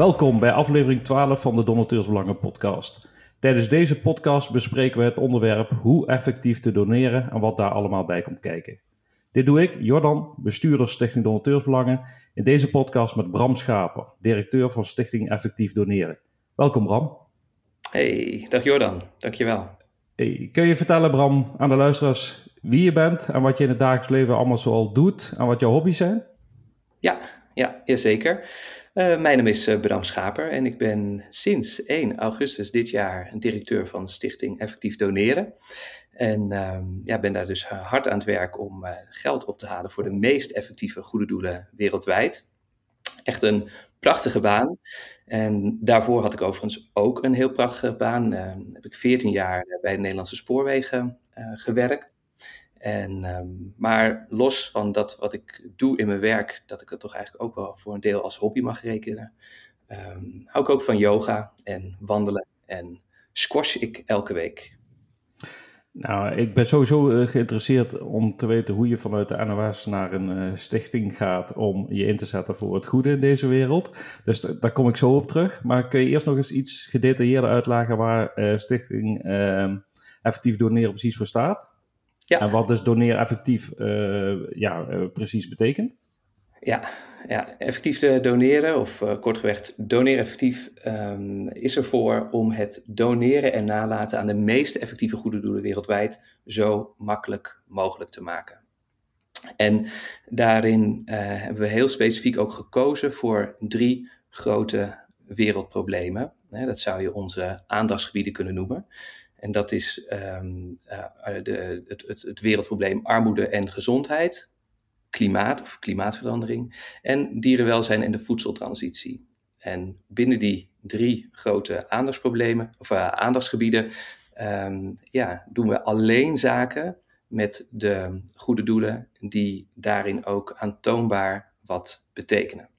Welkom bij aflevering 12 van de Donateursbelangen podcast. Tijdens deze podcast bespreken we het onderwerp hoe effectief te doneren en wat daar allemaal bij komt kijken. Dit doe ik, Jordan, bestuurder Stichting Donateursbelangen, in deze podcast met Bram Schaper, directeur van Stichting Effectief Doneren. Welkom Bram. Hey, dag Jordan, dankjewel. Hey, kun je vertellen Bram aan de luisteraars wie je bent en wat je in het dagelijks leven allemaal zoal doet en wat jouw hobby's zijn? Ja, ja, zeker. Uh, mijn naam is uh, Bram Schaper en ik ben sinds 1 augustus dit jaar directeur van de stichting Effectief Doneren. En uh, ja, ben daar dus hard aan het werk om geld op te halen voor de meest effectieve goede doelen wereldwijd. Echt een prachtige baan. En daarvoor had ik overigens ook een heel prachtige baan. heb ik 14 jaar bij de Nederlandse Spoorwegen gewerkt. En, um, maar los van dat wat ik doe in mijn werk, dat ik dat toch eigenlijk ook wel voor een deel als hobby mag rekenen, um, hou ik ook van yoga en wandelen en squash ik elke week. Nou, ik ben sowieso eh, geïnteresseerd om te weten hoe je vanuit de NOS naar een uh, stichting gaat om je in te zetten voor het goede in deze wereld. Dus daar kom ik zo op terug. Maar kun je eerst nog eens iets gedetailleerder uitleggen waar uh, Stichting uh, Effectief Doneren precies voor staat? Ja. En wat dus doneer effectief uh, ja, uh, precies betekent? Ja, ja, effectief te doneren, of uh, kortgeweg doneer effectief, um, is ervoor om het doneren en nalaten aan de meest effectieve goede doelen wereldwijd zo makkelijk mogelijk te maken. En daarin hebben we heel specifiek ook gekozen voor drie grote wereldproblemen. Dat zou je onze aandachtsgebieden kunnen noemen. En dat is um, uh, de, het, het, wereldprobleem armoede en gezondheid, klimaat of klimaatverandering en dierenwelzijn en de voedseltransitie. En binnen die drie grote aandachtsproblemen of uh, aandachtsgebieden um, ja, doen we alleen zaken met de goede doelen die daarin ook aantoonbaar wat betekenen.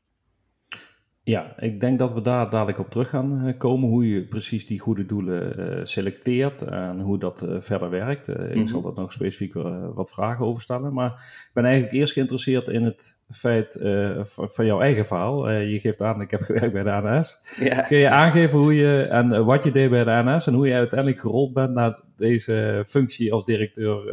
Ja, ik denk dat we daar dadelijk op terug gaan eh, komen. Hoe je precies die goede doelen uh, selecteert en hoe dat uh, verder werkt. Mm -hmm. Ik zal daar nog specifiek wat vragen over stellen. Maar ik ben eigenlijk eerst geïnteresseerd in het feit van jouw eigen verhaal. je geeft aan, ik heb gewerkt bij de NS. Ja. Kun je aangeven hoe je en wat je deed bij de NS en hoe je uiteindelijk gerold bent naar deze functie als directeur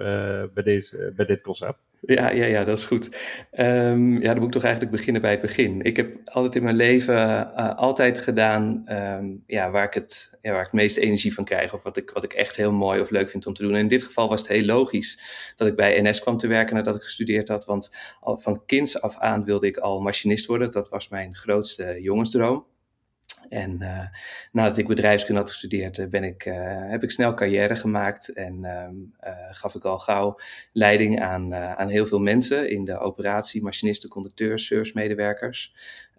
bij, deze, bij dit concept? Ja, ja, ja, dat is goed. Um, ja, dan moet ik toch eigenlijk beginnen bij het begin. Ik heb altijd in mijn leven uh, altijd gedaan um, ja, waar, ik het, waar ik het meeste energie van krijg. Of wat ik, wat ik echt heel mooi of leuk vind om te doen. En in dit geval was het heel logisch dat ik bij NS kwam te werken nadat ik gestudeerd had. Want van kinds af aan wilde ik al machinist worden. Dat was mijn grootste jongensdroom. En uh, nadat ik bedrijfskunde had gestudeerd, uh, ben ik, uh, heb ik snel carrière gemaakt en ehm, gaf ik al gauw leiding aan, aan heel veel mensen in de operatie, machinisten, conducteurs, servicemedewerkers.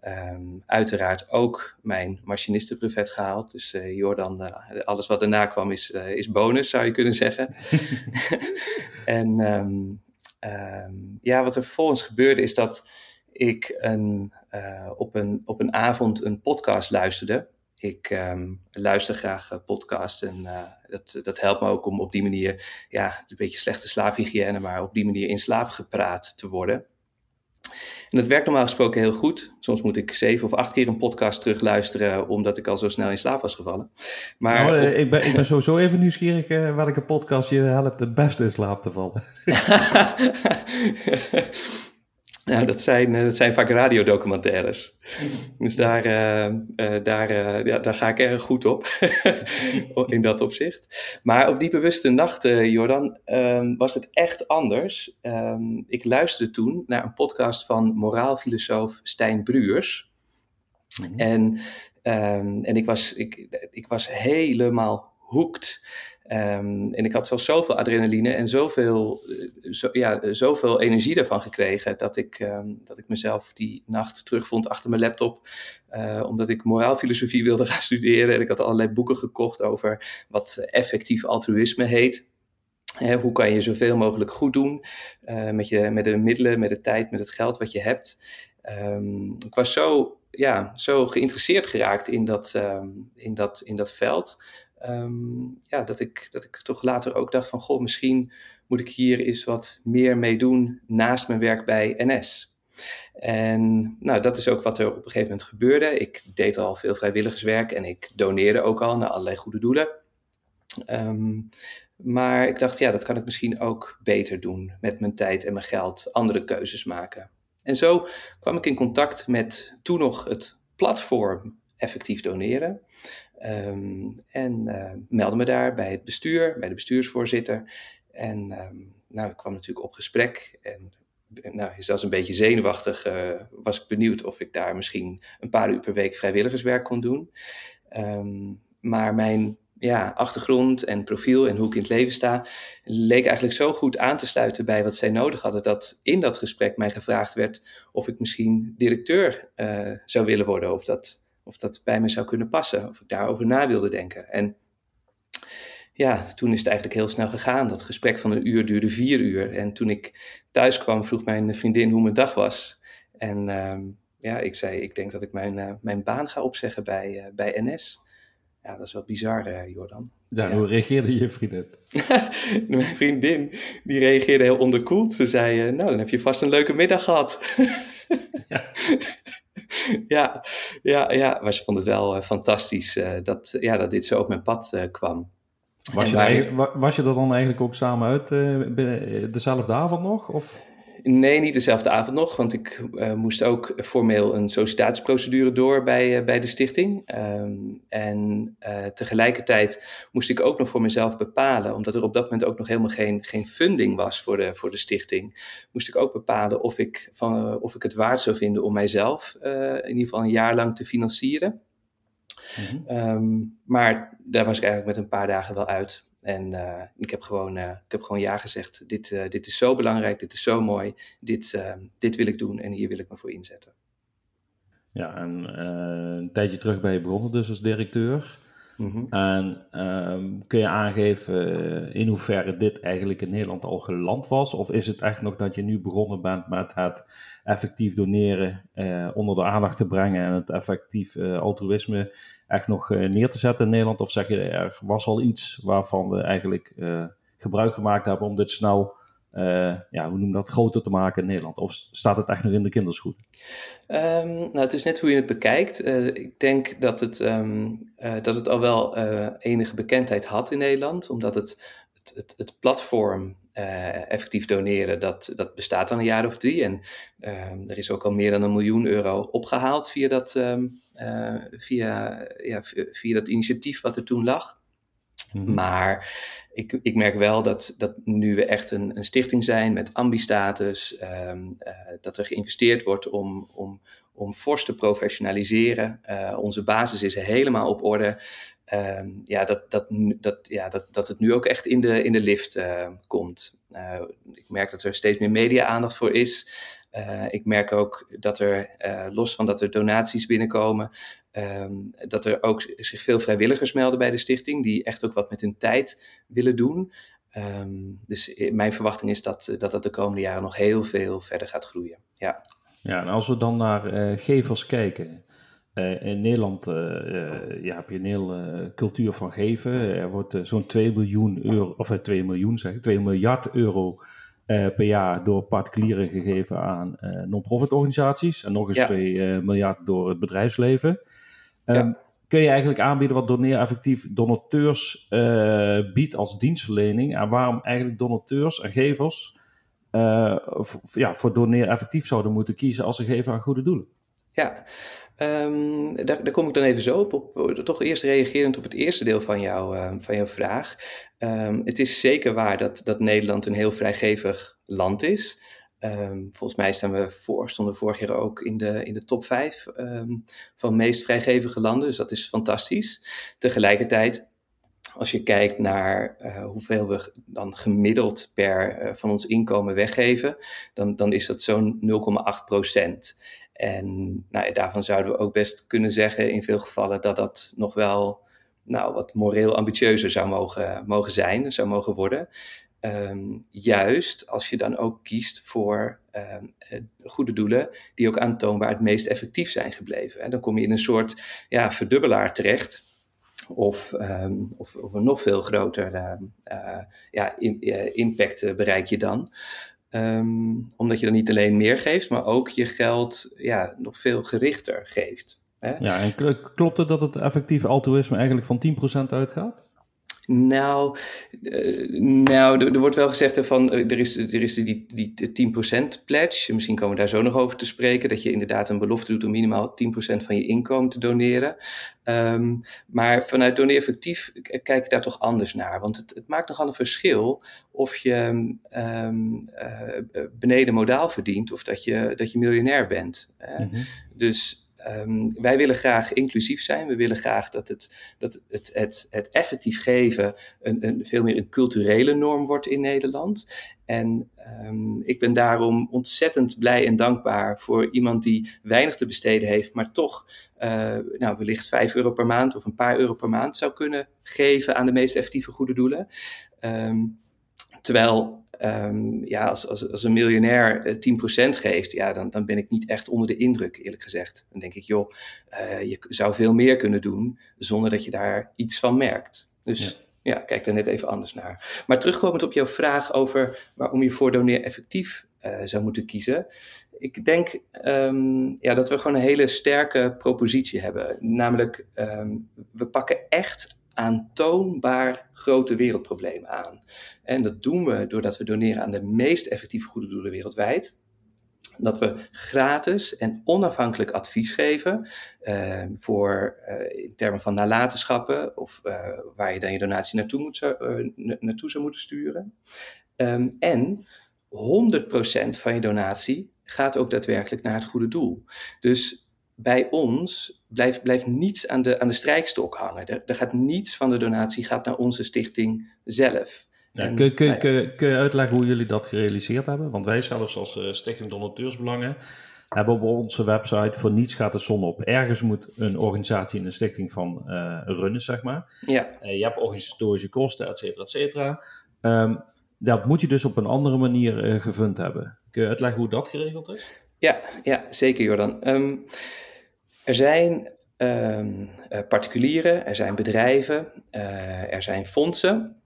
Um, uiteraard ook mijn machinistenbrevet gehaald. Dus Jordan, alles wat daarna kwam is, is bonus, zou je kunnen zeggen. en um, ja, wat er vervolgens gebeurde is dat ik een, uh, op, een, op een avond een podcast luisterde. Ik um, luister graag uh, podcasts en uh, dat, dat helpt me ook om op die manier, ja, het is een beetje slechte slaaphygiëne, maar op die manier in slaap gepraat te worden. En dat werkt normaal gesproken heel goed. Soms moet ik zeven of acht keer een podcast terugluisteren, omdat ik al zo snel in slaap was gevallen. Maar nou, op... ik, ben, ik ben sowieso even nieuwsgierig uh, welke podcast je helpt het beste in slaap te vallen. Nou, dat zijn, dat zijn vaak radiodocumentaires. Dus daar, uh, uh, daar, uh, ja, daar ga ik erg goed op, in dat opzicht. Maar op die bewuste nacht, Jordan, um, was het echt anders. Um, ik luisterde toen naar een podcast van moraalfilosoof Stijn Bruurs. Mm -hmm. En, um, en ik, was, ik, ik was helemaal hooked. Um, en ik had zelfs zoveel adrenaline en zoveel, eh, zo, ja, zoveel energie daarvan gekregen dat ik, um, dat ik mezelf die nacht terugvond achter mijn laptop. Uh, omdat ik moraalfilosofie wilde gaan studeren. En ik had allerlei boeken gekocht over wat effectief altruïsme heet. He, hoe kan je zoveel mogelijk goed doen met, je, met de middelen, met de tijd, met het geld wat je hebt. Um, ik was zo, ja, zo geïnteresseerd geraakt in dat, in dat, in dat veld. Um, ja, dat, ik, dat ik toch later ook dacht van, goh, misschien moet ik hier eens wat meer mee doen naast mijn werk bij NS. En nou, dat is ook wat er op een gegeven moment gebeurde. Ik deed al veel vrijwilligerswerk en ik doneerde ook al naar allerlei goede doelen. Ehm, maar ik dacht, ja, dat kan ik misschien ook beter doen met mijn tijd en mijn geld, andere keuzes maken. En zo kwam ik in contact met toen nog het platform Effectief Doneren. Ehm, en uh, meldde me daar bij het bestuur, bij de bestuursvoorzitter. En ehm, nou, ik kwam natuurlijk op gesprek. En nou, zelfs een beetje zenuwachtig uh, was ik benieuwd of ik daar misschien een paar uur per week vrijwilligerswerk kon doen. Um, maar mijn ja, achtergrond en profiel en hoe ik in het leven sta, leek eigenlijk zo goed aan te sluiten bij wat zij nodig hadden, dat in dat gesprek mij gevraagd werd of ik misschien directeur zou willen worden, of dat, of dat bij me zou kunnen passen, of ik daarover na wilde denken. En ja, toen is het eigenlijk heel snel gegaan. Dat gesprek van een uur duurde vier uur. En toen ik thuis kwam, vroeg mijn vriendin hoe mijn dag was. En uh, ja, ik zei, ik denk dat ik mijn, uh, mijn baan ga opzeggen bij, uh, bij NS. Ja, dat is wel bizar, uh, Jordan. Ja, ja, hoe reageerde je vriendin? Mijn vriendin, die reageerde heel onderkoeld. Ze zei, nou, dan heb je vast een leuke middag gehad. ja. ja, ja, ja, maar ze vond het wel uh, fantastisch uh, dat, ja, dat dit zo op mijn pad kwam. Was je, er, was je er dan eigenlijk ook samen uit dezelfde avond nog? Of? Nee, niet dezelfde avond nog, want ik uh, moest ook formeel een sollicitatieprocedure door bij, uh, bij de stichting. Um, en uh, tegelijkertijd moest ik ook nog voor mezelf bepalen, omdat er op dat moment ook nog helemaal geen, geen funding was voor de, voor de stichting, moest ik ook bepalen of ik, van, of ik het waard zou vinden om mijzelf in ieder geval een jaar lang te financieren. Mm-hmm. Um, maar daar was ik eigenlijk met een paar dagen wel uit. En uh, ik, heb gewoon, uh, ik heb gewoon ja gezegd. Dit, uh, dit is zo belangrijk, dit is zo mooi. Dit, dit wil ik doen en hier wil ik me voor inzetten. Ja, en een tijdje terug ben je begonnen dus als directeur. Mm-hmm. En um, kun je aangeven in hoeverre dit eigenlijk in Nederland al geland was? Of is het echt nog dat je nu begonnen bent met het effectief doneren onder de aandacht te brengen en het effectief altruïsme echt nog uh, neer te zetten in Nederland? Of zeg je, er was al iets waarvan we eigenlijk uh, gebruik gemaakt hebben om dit snel, uh, ja, hoe noem dat, groter te maken in Nederland? Of staat het echt nog in de kinderschoen? Um, nou, het is net hoe je het bekijkt. ik denk dat het, um, dat het al wel enige bekendheid had in Nederland, omdat het, het, het, het platform effectief doneren, dat, dat bestaat al een jaar of drie. En ehm, er is ook al meer dan een miljoen euro opgehaald via dat, uh, via, ja, via dat initiatief wat er toen lag. Mm-hmm. Maar ik, ik merk wel dat, dat nu we echt een, een stichting zijn met ambistatus, um, dat er geïnvesteerd wordt om, om, om fors te professionaliseren. Onze basis is helemaal op orde. Um, ja, dat, dat, dat, ja dat, dat het nu ook echt in de, in de lift uh, komt. Uh, ik merk dat er steeds meer media-aandacht voor is. Uh, ik merk ook dat er, los van dat er donaties binnenkomen, um, dat er ook zich veel vrijwilligers melden bij de stichting, die echt ook wat met hun tijd willen doen. Um, dus mijn verwachting is dat, dat dat de komende jaren nog heel veel verder gaat groeien. Ja, ja en als we dan naar gevers kijken. In Nederland ja, heb je een hele cultuur van geven. Er wordt zo'n 2 miljoen euro, of 2 miljoen zeg 2 miljard euro per jaar door particulieren gegeven aan non-profit organisaties. En nog eens ja. 2 uh, miljard door het bedrijfsleven. Um, ja. Kun je eigenlijk aanbieden wat Doneer effectief donateurs biedt als dienstverlening? En waarom eigenlijk donateurs en gevers ja, voor Doneer effectief zouden moeten kiezen als ze geven aan goede doelen? Ja, Um, daar, daar, kom ik dan even zo op, op. Toch eerst reagerend op het eerste deel van, jou, uh, van jouw vraag. Um, het is zeker waar dat, dat Nederland een heel vrijgevig land is. Volgens mij staan we voor, stonden vorig jaar ook in de, in de top 5 van meest vrijgevige landen. Dus dat is fantastisch. Tegelijkertijd als je kijkt naar uh, hoeveel we dan gemiddeld per uh, van ons inkomen weggeven, dan, dan is dat zo'n 0,8 procent. En nou, daarvan zouden we ook best kunnen zeggen in veel gevallen dat dat nog wel nou, wat moreel ambitieuzer zou mogen, mogen zijn, zou mogen worden. Um, juist als je dan ook kiest voor um, goede doelen die ook aantoonbaar het meest effectief zijn gebleven. En dan kom je in een soort ja, verdubbelaar terecht. Of, um, of, of, een nog veel groter uh, ja, in, uh, impact bereik je dan. Ehm, omdat je dan niet alleen meer geeft, maar ook je geld ja, nog veel gerichter geeft. Hè? Ja, en klopt het dat het effectief altruïsme eigenlijk van 10% uitgaat? Nou, uh, nou er, wordt wel gezegd van uh, er is, er is die, die 10% pledge. Misschien komen we daar zo nog over te spreken. Dat je inderdaad een belofte doet om minimaal 10% van je inkomen te doneren. Um, maar vanuit doneer effectief kijk ik daar toch anders naar. Want het, het maakt nogal een verschil of je um, uh, beneden modaal verdient of dat je, dat je miljonair bent. Mm -hmm. Dus Um, wij willen graag inclusief zijn. We willen graag dat het, dat het, het, het effectief geven een, een, veel meer een culturele norm wordt in Nederland. En um, ik ben daarom ontzettend blij en dankbaar voor iemand die weinig te besteden heeft, maar toch uh, nou, wellicht 5 euro per maand of een paar euro per maand zou kunnen geven aan de meest effectieve goede doelen. Um, terwijl um, ja, als, als, als een miljonair 10% eh, geeft, ja, dan, dan ben ik niet echt onder de indruk, eerlijk gezegd. Dan denk ik, joh, uh, je zou veel meer kunnen doen zonder dat je daar iets van merkt. Dus ja, ja kijk daar net even anders naar. Maar terugkomend op jouw vraag over waarom je voor doneer effectief uh, zou moeten kiezen. Ik denk um, ja, dat we gewoon een hele sterke propositie hebben. Namelijk, um, we pakken echt aantoonbaar grote wereldproblemen aan. En dat doen we doordat we doneren aan de meest effectieve goede doelen wereldwijd. Dat we gratis en onafhankelijk advies geven uh, voor, uh, in termen van nalatenschappen of uh, waar je dan je donatie naartoe, moet, naartoe zou moeten sturen. Um, en 100% van je donatie gaat ook daadwerkelijk naar het goede doel. Dus bij ons blijft, blijft niets aan de, aan de strijkstok hangen. Er, er, gaat niets van de donatie gaat naar onze stichting zelf. Ja, kun, kun, kun, kun, je uitleggen hoe jullie dat gerealiseerd hebben? Want wij zelfs als uh, Stichting Donateursbelangen hebben op onze website voor niets gaat de zon op. Ergens moet een organisatie en een stichting van uh, runnen, zeg maar. Ja. Uh, je hebt organisatorische kosten, et cetera, et cetera. Um, dat moet je dus op een andere manier gevund hebben. Kun je uitleggen hoe dat geregeld is? Ja, ja zeker Jordan. Um, er zijn um, particulieren, er zijn bedrijven, uh, er zijn fondsen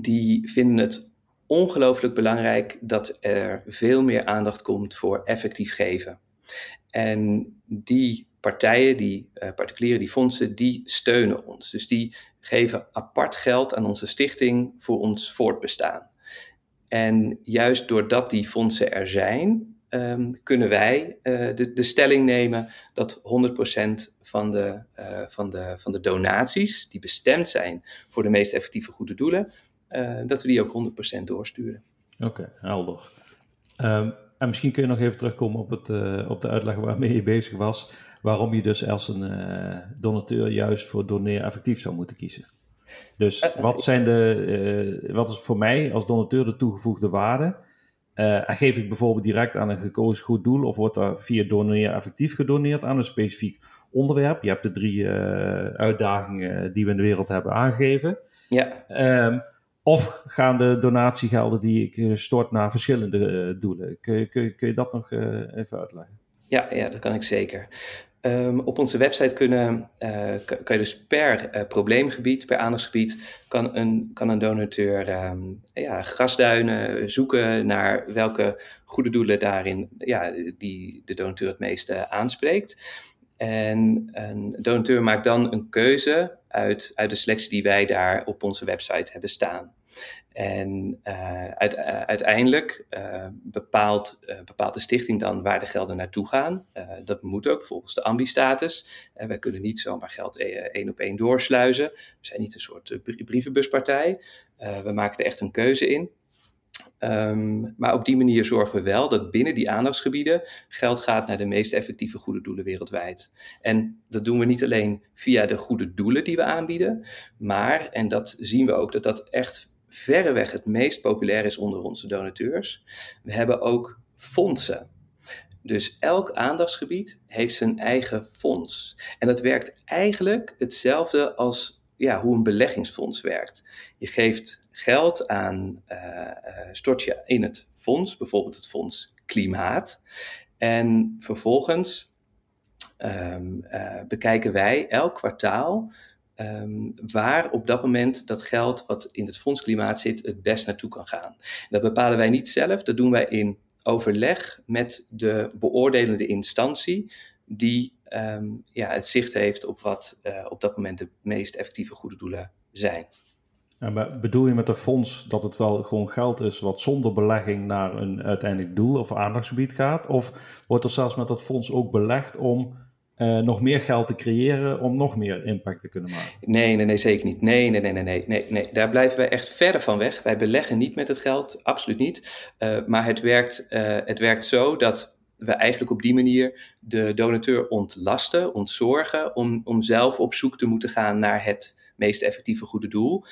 die vinden het ongelooflijk belangrijk dat er veel meer aandacht komt voor effectief geven. En die partijen, die uh, particulieren, die fondsen, die steunen ons. Dus die geven apart geld aan onze stichting voor ons voortbestaan. En juist doordat die fondsen er zijn, um, kunnen wij uh, de, de, stelling nemen dat 100% van de, uh, van, de, van de donaties die bestemd zijn voor de meest effectieve goede doelen, uh, dat we die ook 100% doorsturen. Oké, okay, helder. Um, en misschien kun je nog even terugkomen op, het, op de uitleg waarmee je bezig was, waarom je dus als een donateur juist voor doneer effectief zou moeten kiezen. Dus wat, zijn de, wat is voor mij als donateur de toegevoegde waarde? Uh, en geef ik bijvoorbeeld direct aan een gekozen goed doel of wordt er via doneer effectief gedoneerd aan een specifiek onderwerp? Je hebt de drie uh, uitdagingen die we in de wereld hebben aangegeven. Ja. Um, of gaan de donatiegelden die ik eh, stort naar verschillende doelen? Kun, kun, kun je dat nog even uitleggen? Ja, ja, dat kan ik zeker. Um, op onze website kunnen, uh, kan je dus per uh, probleemgebied, per aandachtsgebied, kan een, kan een donateur um, ja, grasduinen zoeken naar welke goede doelen daarin ja, die de donateur het meeste aanspreekt. En een donateur maakt dan een keuze uit, uit de selectie die wij daar op onze website hebben staan. En uit, uh, uiteindelijk uh, bepaalt, bepaalt de stichting dan waar de gelden naartoe gaan. dat moet ook volgens de ambi-status. wij kunnen niet zomaar geld één op één doorsluizen. We zijn niet een soort brievenbuspartij. we maken er echt een keuze in. Um, maar op die manier zorgen we wel dat binnen die aandachtsgebieden geld gaat naar de meest effectieve goede doelen wereldwijd. En dat doen we niet alleen via de goede doelen die we aanbieden, maar, en dat zien we ook, dat dat echt verreweg het meest populair is onder onze donateurs. We hebben ook fondsen. Dus elk aandachtsgebied heeft zijn eigen fonds. En dat werkt eigenlijk hetzelfde als ja, hoe een beleggingsfonds werkt. Je geeft geld aan, uh, stort je in het fonds, bijvoorbeeld het fonds Klimaat. En vervolgens um, uh, bekijken wij elk kwartaal ehm, waar op dat moment dat geld wat in het fondsklimaat zit het best naartoe kan gaan. Dat bepalen wij niet zelf, dat doen wij in overleg met de beoordelende instantie die ehm, ja, het zicht heeft op wat uh, op dat moment de meest effectieve goede doelen zijn. En bedoel je met een fonds dat het wel gewoon geld is wat zonder belegging naar een uiteindelijk doel of aandachtsgebied gaat? Of wordt er zelfs met dat fonds ook belegd om uh, nog meer geld te creëren om nog meer impact te kunnen maken? Nee, nee, nee, zeker niet. Nee, nee, nee, nee, nee, nee. Daar blijven wij echt verder van weg. Wij beleggen niet met het geld, absoluut niet. Uh, maar het werkt, uh, het werkt zo dat we eigenlijk op die manier de donateur ontlasten, ontzorgen, om, om zelf op zoek te moeten gaan naar het meest effectieve goede doel.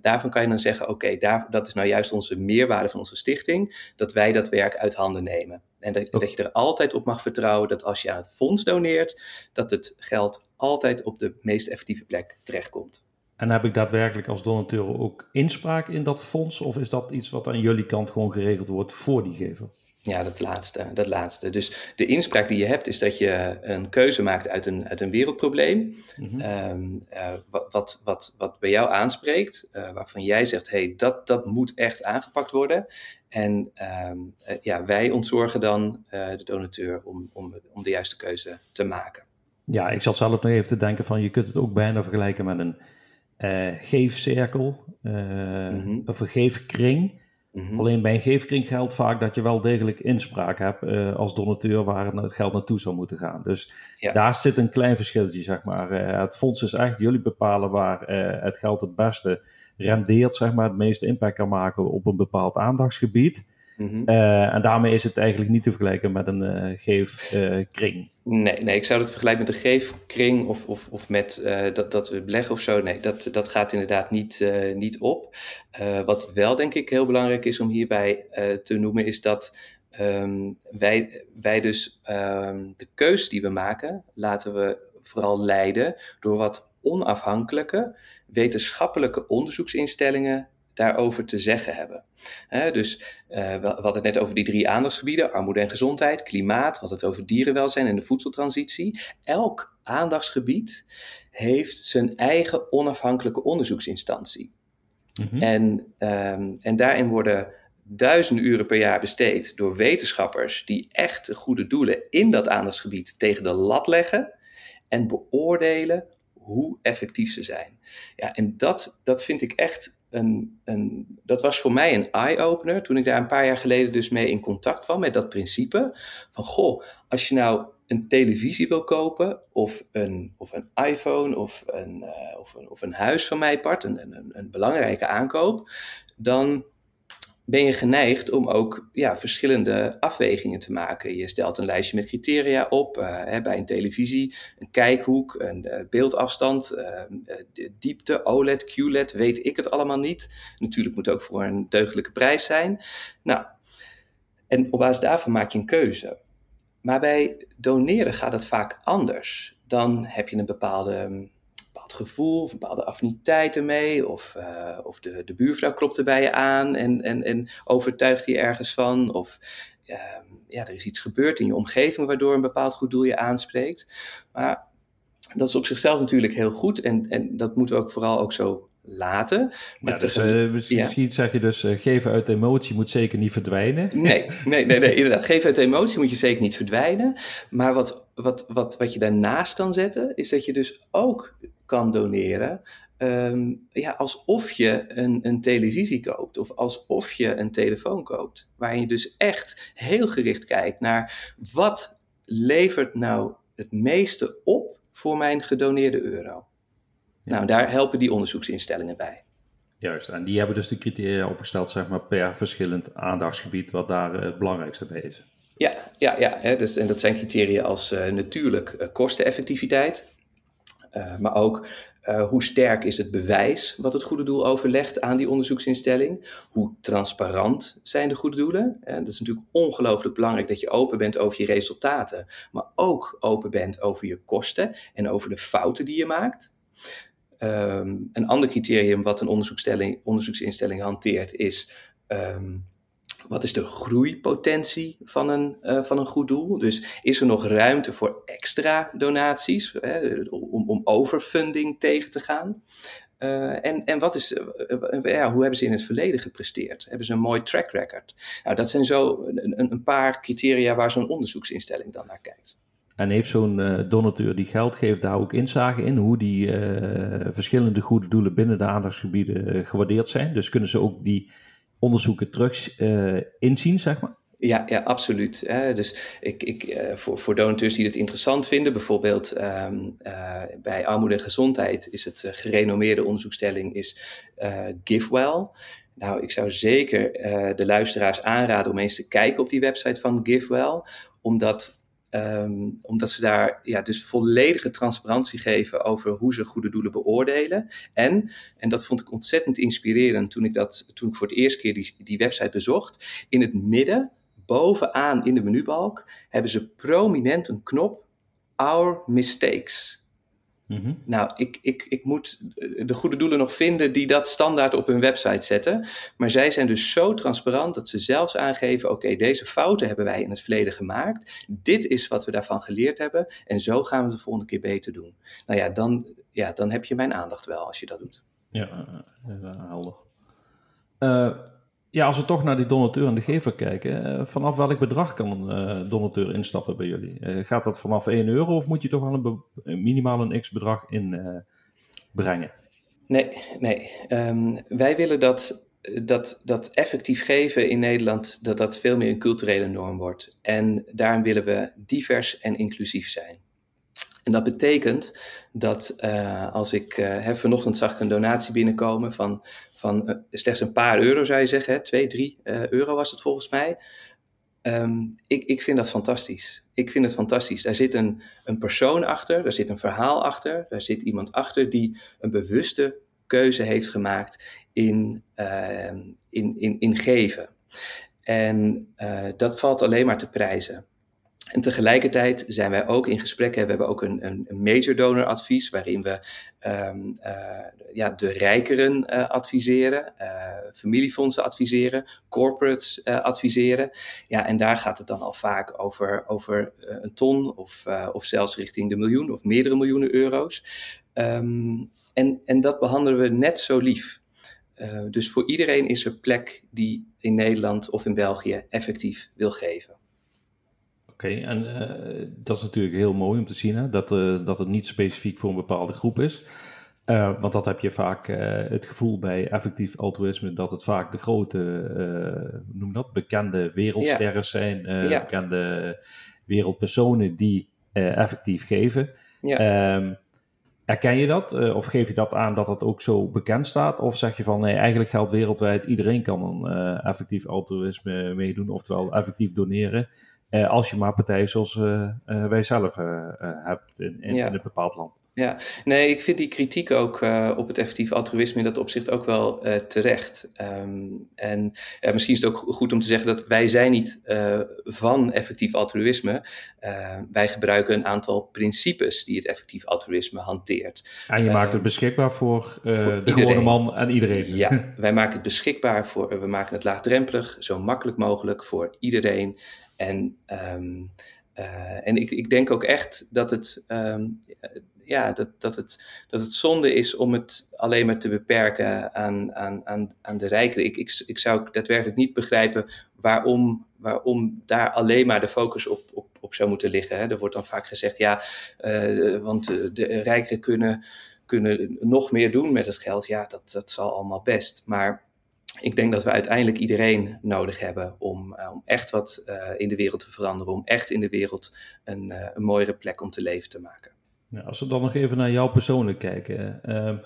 Daarvan kan je dan zeggen, oké, dat is nou juist onze meerwaarde van onze stichting, dat wij dat werk uit handen nemen. En dat, dat, je er altijd op mag vertrouwen dat als je aan het fonds doneert, dat het geld altijd op de meest effectieve plek terechtkomt. En heb ik daadwerkelijk als donateur ook inspraak in dat fonds? Of is dat iets wat aan jullie kant gewoon geregeld wordt voor die gever? Ja, dat laatste, dat laatste. Dus de inspraak die je hebt is dat je een keuze maakt uit een, uit een wereldprobleem. Mm -hmm. uh, wat, wat, wat bij jou aanspreekt, uh, waarvan jij zegt, hey, dat, dat moet echt aangepakt worden. En um, uh, ja, wij ontzorgen dan de donateur om, om, om de juiste keuze te maken. Ja, ik zat zelf nog even te denken van, je kunt het ook bijna vergelijken met een geefcirkel mm -hmm. of een geefkring. Mhm. Alleen bij een geefkring geldt vaak dat je wel degelijk inspraak hebt als donateur waar het geld naartoe zou moeten gaan. Dus daar zit een klein verschilletje, zeg maar. Het fonds is echt, jullie bepalen waar het geld het beste rendeert, zeg maar, het meeste impact kan maken op een bepaald aandachtsgebied. Mm en daarmee is het eigenlijk niet te vergelijken met een uh, geefkring. nee, nee, ik zou het vergelijken met een geefkring of, of, of met dat, dat we beleggen of zo. Nee, dat, dat gaat inderdaad niet, niet op. wat wel denk ik heel belangrijk is om hierbij te noemen, is dat um, wij, wij dus um, de keus die we maken, laten we vooral leiden door wat onafhankelijke wetenschappelijke onderzoeksinstellingen daarover te zeggen hebben. dus uh, we hadden het net over die drie aandachtsgebieden: armoede en gezondheid, klimaat, we hadden het over dierenwelzijn en de voedseltransitie. Elk aandachtsgebied heeft zijn eigen onafhankelijke onderzoeksinstantie. Mm-hmm. en, um, en daarin worden duizenden uren per jaar besteed door wetenschappers die echt goede doelen in dat aandachtsgebied tegen de lat leggen en beoordelen hoe effectief ze zijn. Ja, en dat, dat vind ik echt een, een, dat was voor mij een eye-opener toen ik daar een paar jaar geleden dus mee in contact kwam met dat principe van goh, als je nou een televisie wil kopen of een, of een iPhone of een, uh, of, een, of een huis van mij part, een, een, een belangrijke aankoop, dan ben je geneigd om ook ja, verschillende afwegingen te maken. Je stelt een lijstje met criteria op, uh, hè, bij een televisie, een kijkhoek, een uh, beeldafstand, uh, diepte, OLED, QLED, weet ik het allemaal niet. Natuurlijk moet het ook voor een deugdelijke prijs zijn. Nou, en op basis daarvan maak je een keuze. Maar bij doneren gaat het vaak anders. Dan heb je een bepaalde bepaald gevoel of een bepaalde affiniteit ermee. Of, uh, of de, de buurvrouw klopt er bij je aan en, en, en overtuigt je ergens van. Of uh, ja, er is iets gebeurd in je omgeving waardoor een bepaald goed doel je aanspreekt. Maar dat is op zichzelf natuurlijk heel goed en, en dat moeten we ook vooral ook zo laten. Ja, dus, uh, misschien zeg je dus, uh, geven uit emotie moet zeker niet verdwijnen. Nee, nee, nee, nee, inderdaad. Geven uit emotie moet je zeker niet verdwijnen. Maar wat, wat, wat, wat je daarnaast kan zetten, is dat je dus ook kan doneren. Um, ja, alsof je een, een televisie koopt of alsof je een telefoon koopt. Waarin je dus echt heel gericht kijkt naar wat levert nou het meeste op voor mijn gedoneerde euro. Nou, daar helpen die onderzoeksinstellingen bij. Juist, en die hebben dus de criteria opgesteld, zeg maar, per verschillend aandachtsgebied, wat daar het belangrijkste bij is. Ja, ja, ja hè, dus, en dat zijn criteria als uh, natuurlijk uh, kosteneffectiviteit, uh, maar ook hoe sterk is het bewijs wat het goede doel overlegt aan die onderzoeksinstelling? Hoe transparant zijn de goede doelen? En dat is natuurlijk ongelooflijk belangrijk dat je open bent over je resultaten, maar ook open bent over je kosten en over de fouten die je maakt. Um, een ander criterium wat een onderzoeksinstelling hanteert is um, wat is de groeipotentie van een, uh, van een goed doel? Dus is er nog ruimte voor extra donaties hè, om, om overfunding tegen te gaan? Uh, en, en wat is, uh, ja, hoe hebben ze in het verleden gepresteerd? Hebben ze een mooi track record? Nou, dat zijn zo een, een paar criteria waar zo'n onderzoeksinstelling dan naar kijkt. En heeft zo'n uh, donateur die geld geeft daar ook inzage in hoe die verschillende goede doelen binnen de aandachtsgebieden gewaardeerd zijn? Dus kunnen ze ook die onderzoeken terug inzien, zeg maar? Ja, ja absoluut. Dus ik, ik, uh, voor, voor donateurs die het interessant vinden, bijvoorbeeld uh, bij armoede en gezondheid, is het uh, gerenommeerde onderzoekstelling is GiveWell. Nou, ik zou zeker de luisteraars aanraden om eens te kijken op die website van GiveWell, omdat Um, omdat ze daar ja, dus volledige transparantie geven over hoe ze goede doelen beoordelen. En, en dat vond ik ontzettend inspirerend toen ik, dat, toen ik voor het eerst keer die, die website bezocht. In het midden bovenaan in de menubalk hebben ze prominent een knop Our Mistakes. Mhm. Nou, ik, ik, ik moet de goede doelen nog vinden die dat standaard op hun website zetten. Maar zij zijn dus zo transparant dat ze zelfs aangeven: oké, deze fouten hebben wij in het verleden gemaakt. Dit is wat we daarvan geleerd hebben. En zo gaan we het de volgende keer beter doen. Nou ja, dan, ja, dan heb je mijn aandacht wel als je dat doet. Ja, helder. Uh, ja, als we toch naar die donateur en de gever kijken, eh, vanaf welk bedrag kan een uh, donateur instappen bij jullie? Uh, gaat dat vanaf 1 euro of moet je toch wel een minimaal een x-bedrag inbrengen? nee, nee. Um, wij willen dat, dat, dat effectief geven in Nederland, dat dat veel meer een culturele norm wordt. En daarom willen we divers en inclusief zijn. En dat betekent dat als ik, uh, vanochtend zag ik een donatie binnenkomen van van uh, slechts een paar euro, zou je zeggen. Hè? Twee, drie uh, euro was het volgens mij. Um, ik, ik vind dat fantastisch. Ik vind het fantastisch. Daar zit een, een persoon achter, daar zit een verhaal achter, daar zit iemand achter die een bewuste keuze heeft gemaakt in, uh, in, in, in geven. En uh, dat valt alleen maar te prijzen. En tegelijkertijd zijn wij ook in gesprek. We hebben ook een, een, major donor advies waarin we um, uh, ja, de rijkeren uh, adviseren, uh, familiefondsen adviseren, corporates adviseren. Ja, en daar gaat het dan al vaak over, over een ton of, of zelfs richting de miljoen of meerdere miljoenen euro's. Um, en, en dat behandelen we net zo lief. dus voor iedereen is er plek die in Nederland of in België effectief wil geven. Oké, en uh, dat is natuurlijk heel mooi om te zien, hè? Dat, uh, dat het niet specifiek voor een bepaalde groep is. Uh, want dat heb je vaak het gevoel bij effectief altruïsme, dat het vaak de grote, noem dat, bekende wereldsterren ja. zijn, ja. bekende wereldpersonen die effectief geven. Ja. Um, Erken je dat? Uh, of geef je dat aan dat dat ook zo bekend staat? Of zeg je van nee, eigenlijk geldt wereldwijd iedereen kan een uh, effectief altruïsme meedoen, oftewel effectief doneren. Uh, als je maar partijen zoals wij zelf hebt in, in, ja. in, een bepaald land. Ja, nee, ik vind die kritiek ook op het effectief altruïsme in dat opzicht ook wel terecht. Um, en misschien is het ook goed om te zeggen dat wij zijn niet van effectief altruïsme. wij gebruiken een aantal principes die het effectief altruïsme hanteert. En je maakt het beschikbaar voor, voor de iedereen. gewone man en iedereen. Ja, wij maken het beschikbaar voor, we maken het laagdrempelig, zo makkelijk mogelijk voor iedereen. En, um, en ik, ik denk ook echt dat het um, ja, dat, dat, het, dat het zonde is om het alleen maar te beperken aan, aan, aan, aan de rijken. Ik, ik, ik zou daadwerkelijk niet begrijpen waarom, waarom daar alleen maar de focus op, op, op zou moeten liggen. Hè. Er wordt dan vaak gezegd, ja, uh, want de rijken kunnen, kunnen nog meer doen met het geld. Ja, dat, dat zal allemaal best. Maar ik denk dat we uiteindelijk iedereen nodig hebben om, uh, om echt wat uh, in de wereld te veranderen. Om echt in de wereld een, uh, een mooiere plek om te leven te maken. Ja, als we dan nog even naar jou persoonlijk kijken. Uh,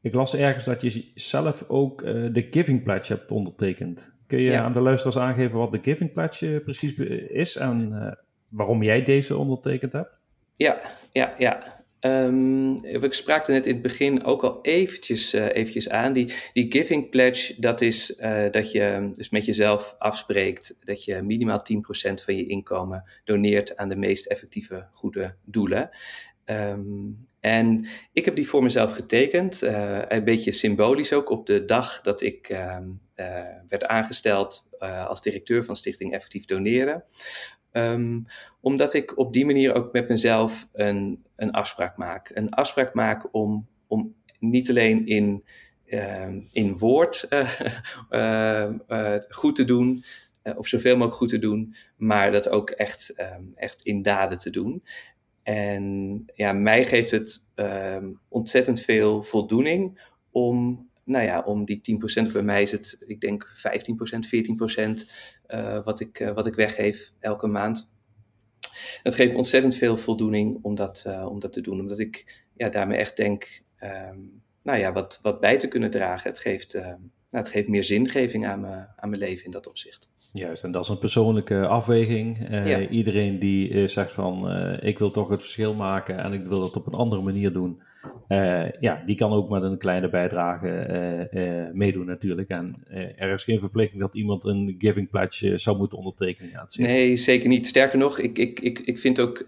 ik las ergens dat je zelf ook de Giving Pledge hebt ondertekend. Kun je ja. aan de luisteraars aangeven wat de Giving Pledge precies is en waarom jij deze ondertekend hebt? Ja, ja, ja. Um, ik sprak er net in het begin ook al eventjes, uh, eventjes aan. Die, die Giving Pledge, dat is uh, dat je dus met jezelf afspreekt dat je minimaal 10% van je inkomen doneert aan de meest effectieve goede doelen. Um, en ik heb die voor mezelf getekend, uh, een beetje symbolisch ook, op de dag dat ik uh, werd aangesteld als directeur van Stichting Effectief Doneren. Ehm, omdat ik op die manier ook met mezelf een, een afspraak maak. Een afspraak maak om, om niet alleen in, ehm, in woord goed te doen, of zoveel mogelijk goed te doen, maar dat ook echt, ehm, echt in daden te doen. En ja, mij geeft het ontzettend veel voldoening om, nou ja, om die 10%, bij mij is het, ik denk 15%, 14% uh, wat, ik, uh, wat ik weggeef elke maand. Dat geeft me ontzettend veel voldoening om dat, uh, om dat te doen, omdat ik ja, daarmee echt denk, um, nou ja, wat, wat bij te kunnen dragen. Het geeft, nou, het geeft meer zingeving aan, me, aan mijn leven in dat opzicht. Juist, en dat is een persoonlijke afweging. Uh, Iedereen die uh, zegt van uh, ik wil toch het verschil maken en ik wil dat op een andere manier doen. ja, die kan ook met een kleine bijdrage meedoen natuurlijk. En er is geen verplichting dat iemand een giving pledge zou moeten ondertekenen. Ja, nee, zeker niet. Sterker nog, ik, ik, ik, ik vind ook,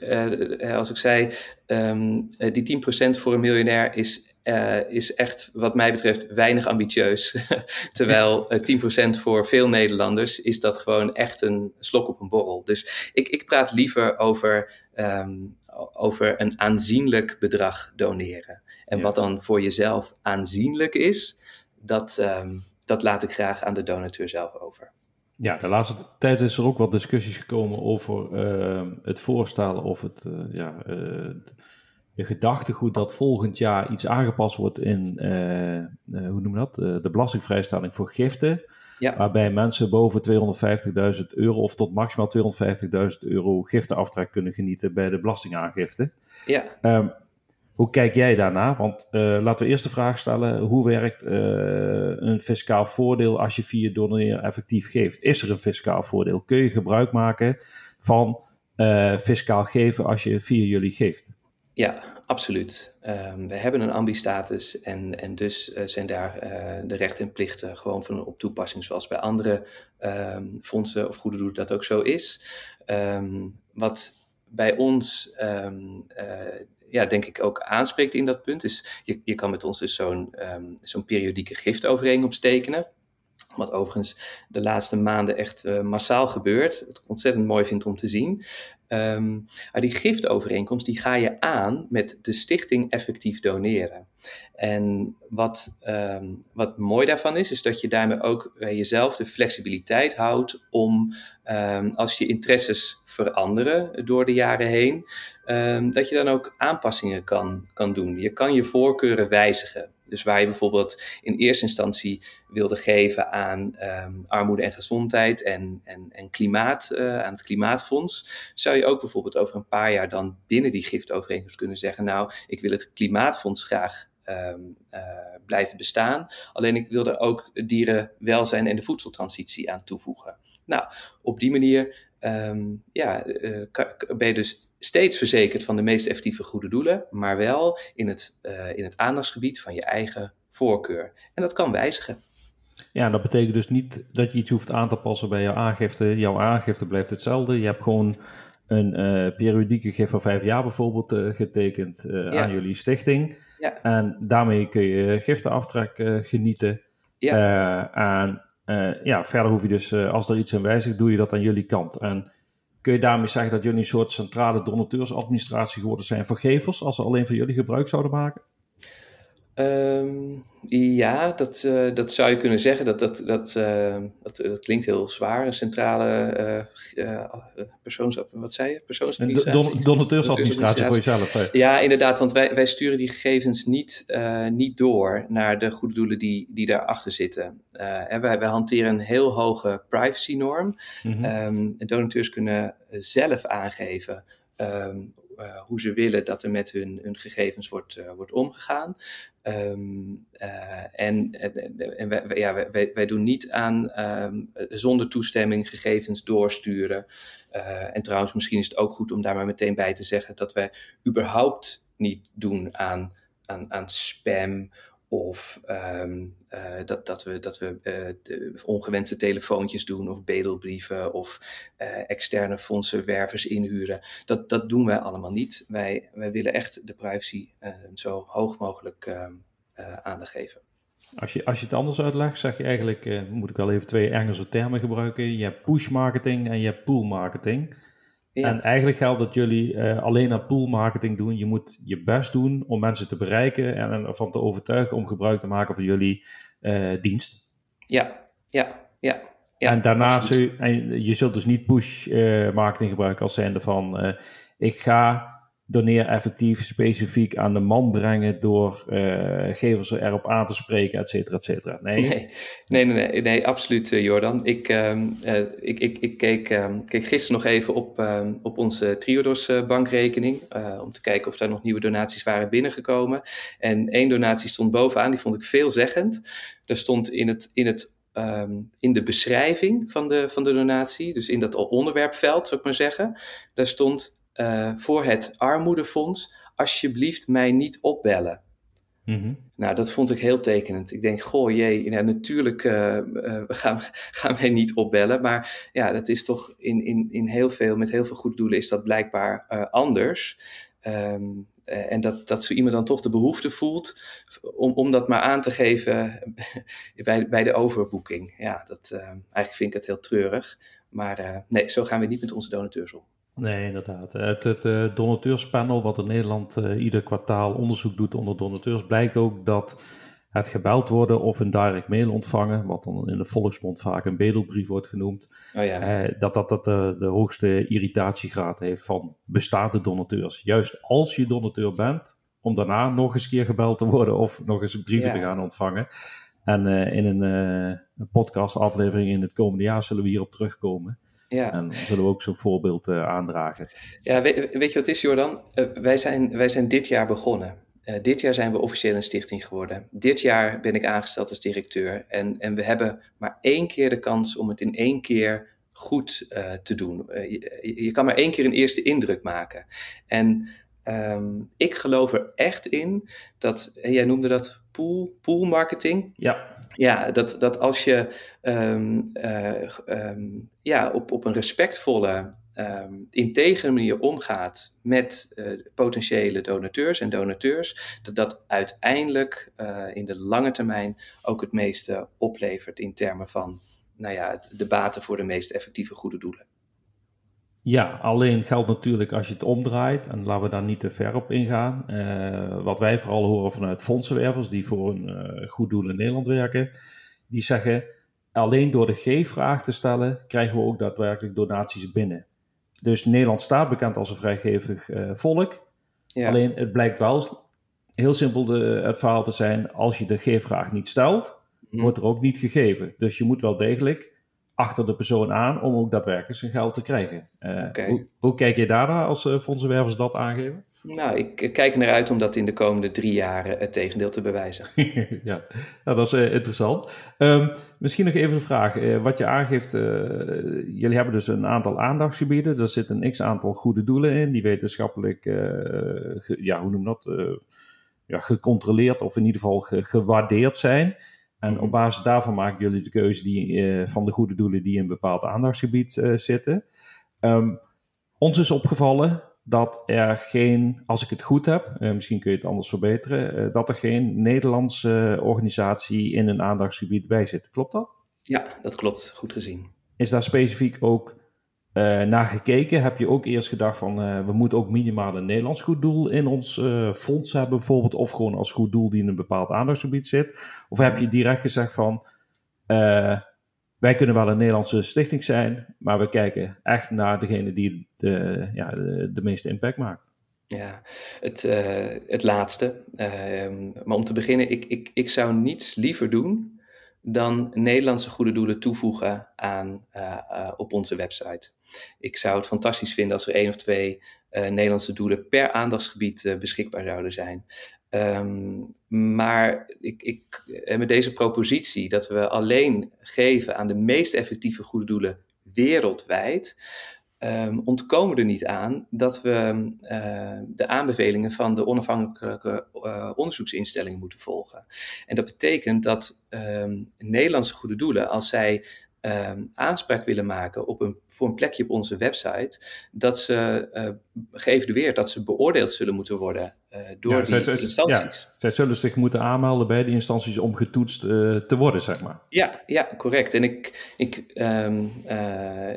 als ik zei, um, die 10% voor een miljonair is uh, is echt, wat mij betreft, weinig ambitieus. Terwijl uh, 10% voor veel Nederlanders is dat gewoon echt een slok op een borrel. Dus ik, ik praat liever over, um, over een aanzienlijk bedrag doneren. En ja. wat dan voor jezelf aanzienlijk is, dat, um, dat laat ik graag aan de donateur zelf over. Ja, de laatste tijd is er ook wat discussies gekomen over uh, het voorstellen of het, uh, ja, de gedachtegoed dat volgend jaar iets aangepast wordt in, uh, uh, hoe noemen dat, uh, de belastingvrijstelling voor giften. Ja. Waarbij mensen boven 250.000 euro of tot maximaal 250.000 euro giftenaftrek kunnen genieten bij de belastingaangifte. Ja. Um, hoe kijk jij daarna? Want laten we eerst de vraag stellen: hoe werkt een fiscaal voordeel als je via doneren effectief geeft? Is er een fiscaal voordeel? Kun je gebruik maken van fiscaal geven als je via jullie geeft? Ja, absoluut. Um, we hebben een ambi-status en, en dus uh, zijn daar uh, de rechten en plichten gewoon van op toepassing, zoals bij andere um, fondsen of goede doelen dat ook zo is. Um, wat bij ons, uh, ja, denk ik ook aanspreekt in dat punt, is je, je kan met ons dus zo'n zo'n periodieke giftovereenkomst tekenen. Wat overigens de laatste maanden echt massaal gebeurt. Wat ik ontzettend mooi vind om te zien. Um, maar die giftovereenkomst die ga je aan met de stichting effectief doneren. En wat, um, wat mooi daarvan is, is dat je daarmee ook bij jezelf de flexibiliteit houdt om um, als je interesses veranderen door de jaren heen, dat je dan ook aanpassingen kan, kan doen. Je kan je voorkeuren wijzigen. Dus waar je bijvoorbeeld in eerste instantie wilde geven aan um, armoede en gezondheid en, en, en klimaat, uh, aan het Klimaatfonds, zou je ook bijvoorbeeld over een paar jaar dan binnen die giftovereenkomst kunnen zeggen, nou, ik wil het Klimaatfonds graag um, uh, blijven bestaan. Alleen ik wil er ook dierenwelzijn en de voedseltransitie aan toevoegen. Nou, op die manier um, ja, uh, ben je dus steeds verzekerd van de meest effectieve goede doelen, maar wel in het, uh, in het aandachtsgebied van je eigen voorkeur. En dat kan wijzigen. Ja, dat betekent dus niet dat je iets hoeft aan te passen bij jouw aangifte. Jouw aangifte blijft hetzelfde. Je hebt gewoon een uh, periodieke gift van vijf jaar bijvoorbeeld uh, getekend ja. aan jullie stichting. Ja. En daarmee kun je giftenaftrek genieten. Ja. en ja, verder hoef je dus, als er iets aan wijzigt, doe je dat aan jullie kant. En Kun je daarmee zeggen dat jullie een soort centrale donateursadministratie geworden zijn voor gevers, als ze alleen van jullie gebruik zouden maken? Um, ja, dat, uh, dat zou je kunnen zeggen. Dat, dat, dat, uh, dat, dat, klinkt heel zwaar. Een centrale uh, persoons... Wat zei je? Persoonsadministratie? Don, donateursadministratie voor jezelf. Ja, inderdaad. Want wij, wij sturen die gegevens niet, niet door naar de goede doelen die, die daarachter zitten. wij, wij hanteren een heel hoge privacy-norm. Mm -hmm. um, donateurs kunnen zelf aangeven um, uh, hoe ze willen dat er met hun, hun gegevens wordt, uh, wordt omgegaan. Um, uh, en en wij, ja, wij, wij doen niet aan um, zonder toestemming gegevens doorsturen. en trouwens, misschien is het ook goed om daar maar meteen bij te zeggen dat wij überhaupt niet doen aan, aan spam of um, uh, dat, dat we, dat we uh, ongewenste telefoontjes doen of bedelbrieven of uh, externe fondsenwervers inhuren. Dat, dat doen wij allemaal niet. Wij, wij willen echt de privacy zo hoog mogelijk aandacht geven. Als je, als je het anders uitlegt, zeg je eigenlijk, moet ik wel even twee Engelse termen gebruiken. Je hebt push marketing en je hebt pool marketing. En eigenlijk geldt dat jullie uh, alleen aan pool marketing doen. Je moet je best doen om mensen te bereiken en ervan te overtuigen om gebruik te maken van jullie uh, dienst. Ja, ja, ja. ja en daarna zul je, en je zult dus niet push marketing gebruiken als zijnde van ik ga doneer effectief specifiek aan de man brengen door uh, gevers erop aan te spreken, et cetera, et cetera. Nee, nee, nee, nee, nee, absoluut, uh, Jordan. Ik, uh, ik, ik, ik keek, ehm, keek gisteren nog even op, ehm, op onze Triodos bankrekening om te kijken of daar nog nieuwe donaties waren binnengekomen. En één donatie stond bovenaan, die vond ik veelzeggend. Daar stond in het, in het in de beschrijving van de, van de donatie, dus in dat onderwerpveld, zou ik maar zeggen, daar stond uh, voor het armoedefonds, alsjeblieft mij niet opbellen. Mm Nou, dat vond ik heel tekenend. Ik denk, goh, jee, nou, natuurlijk uh, uh, gaan, gaan wij niet opbellen. Maar ja, dat is toch in, in, in heel veel, met heel veel goede doelen is dat blijkbaar anders. Um, en dat, dat zo iemand dan toch de behoefte voelt om, om dat maar aan te geven bij, bij de overboeking. Ja, dat, eigenlijk vind ik het heel treurig. Maar nee, zo gaan we niet met onze donateurs om. Nee, inderdaad. Het, het uh, donateurspanel, wat in Nederland uh, ieder kwartaal onderzoek doet onder donateurs, blijkt ook dat het gebeld worden of een direct mail ontvangen, wat dan in de volksmond vaak een bedelbrief wordt genoemd, oh ja. uh, dat dat, dat de, de hoogste irritatiegraad heeft van bestaande donateurs. Juist als je donateur bent, om daarna nog eens keer gebeld te worden of nog eens brieven ja. te gaan ontvangen. En in een, een podcastaflevering in het komende jaar zullen we hierop terugkomen. Ja. En zullen we ook zo'n voorbeeld uh, aandragen. Ja, weet, weet, je wat is, Jordan? Uh, wij, zijn, wij zijn dit jaar begonnen. Uh, dit jaar zijn we officieel een stichting geworden. Dit jaar ben ik aangesteld als directeur. En, en we hebben maar één keer de kans om het in één keer goed te doen. Je, je, kan maar één keer een eerste indruk maken. En um, ik geloof er echt in dat, jij noemde dat pool, pool marketing. Ja. Ja, dat, dat als je um, uh, um, ja, op, op een respectvolle, um, integere manier omgaat met uh, potentiële donateurs en donateurs, dat dat uiteindelijk uh, in de lange termijn ook het meeste oplevert in termen van nou ja, de baten voor de meest effectieve goede doelen. Ja, alleen geldt natuurlijk als je het omdraait, en laten we daar niet te ver op ingaan. Uh, wat wij vooral horen vanuit fondsenwervers die voor een uh, goed doel in Nederland werken, die zeggen alleen door de G-vraag te stellen krijgen we ook daadwerkelijk donaties binnen. Dus Nederland staat bekend als een vrijgevig uh, volk. Ja. Alleen het blijkt wel heel simpel de, het verhaal te zijn, als je de G-vraag niet stelt, mm. wordt er ook niet gegeven. Dus je moet wel degelijk achter de persoon aan om ook daadwerkelijk zijn geld te krijgen. Uh, hoe, hoe, kijk je daarna als uh, fondsenwervers dat aangeven? Nou, ik kijk naar uit om dat in de komende drie jaren het tegendeel te bewijzen. ja, nou, dat is uh, interessant. Um, misschien nog even een vraag. wat je aangeeft, jullie hebben dus een aantal aandachtsgebieden. Er zit een x-aantal goede doelen in, die wetenschappelijk, ge, ja, hoe noem dat, ja, gecontroleerd of in ieder geval ge, gewaardeerd zijn. En op basis daarvan maken jullie de keuze die, uh, van de goede doelen die in een bepaald aandachtsgebied uh, zitten. Um, ons is opgevallen dat er geen, als ik het goed heb, uh, misschien kun je het anders verbeteren, dat er geen Nederlandse organisatie in een aandachtsgebied bij zit. Klopt dat? Ja, dat klopt. Goed gezien. Is daar specifiek ook uh, naar gekeken? Heb je ook eerst gedacht van uh, we moeten ook minimaal een Nederlands goed doel in ons uh, fonds hebben bijvoorbeeld, of gewoon als goed doel die in een bepaald aandachtsgebied zit? Of heb je direct gezegd van wij kunnen wel een Nederlandse stichting zijn, maar we kijken echt naar degene die de, ja, de, de meeste impact maakt? Ja, het, het laatste. Ehm, maar om te beginnen, ik, ik, ik zou niets liever doen dan Nederlandse goede doelen toevoegen aan, uh, uh, op onze website. Ik zou het fantastisch vinden als er één of twee uh, Nederlandse doelen per aandachtsgebied beschikbaar zouden zijn. Um, maar ik, ik, met deze propositie dat we alleen geven aan de meest effectieve goede doelen wereldwijd, um, ontkomen er niet aan dat we uh, de aanbevelingen van de onafhankelijke uh, onderzoeksinstellingen moeten volgen. En dat betekent dat um, Nederlandse goede doelen, als zij ehm, aanspraak willen maken op een, voor een plekje op onze website, dat ze uh, geëvalueerd, dat ze beoordeeld zullen moeten worden door ja, die zij, instanties. Ja, zij zullen zich moeten aanmelden bij die instanties om getoetst uh, te worden, zeg maar. Ja, ja correct. En ik, ik, um,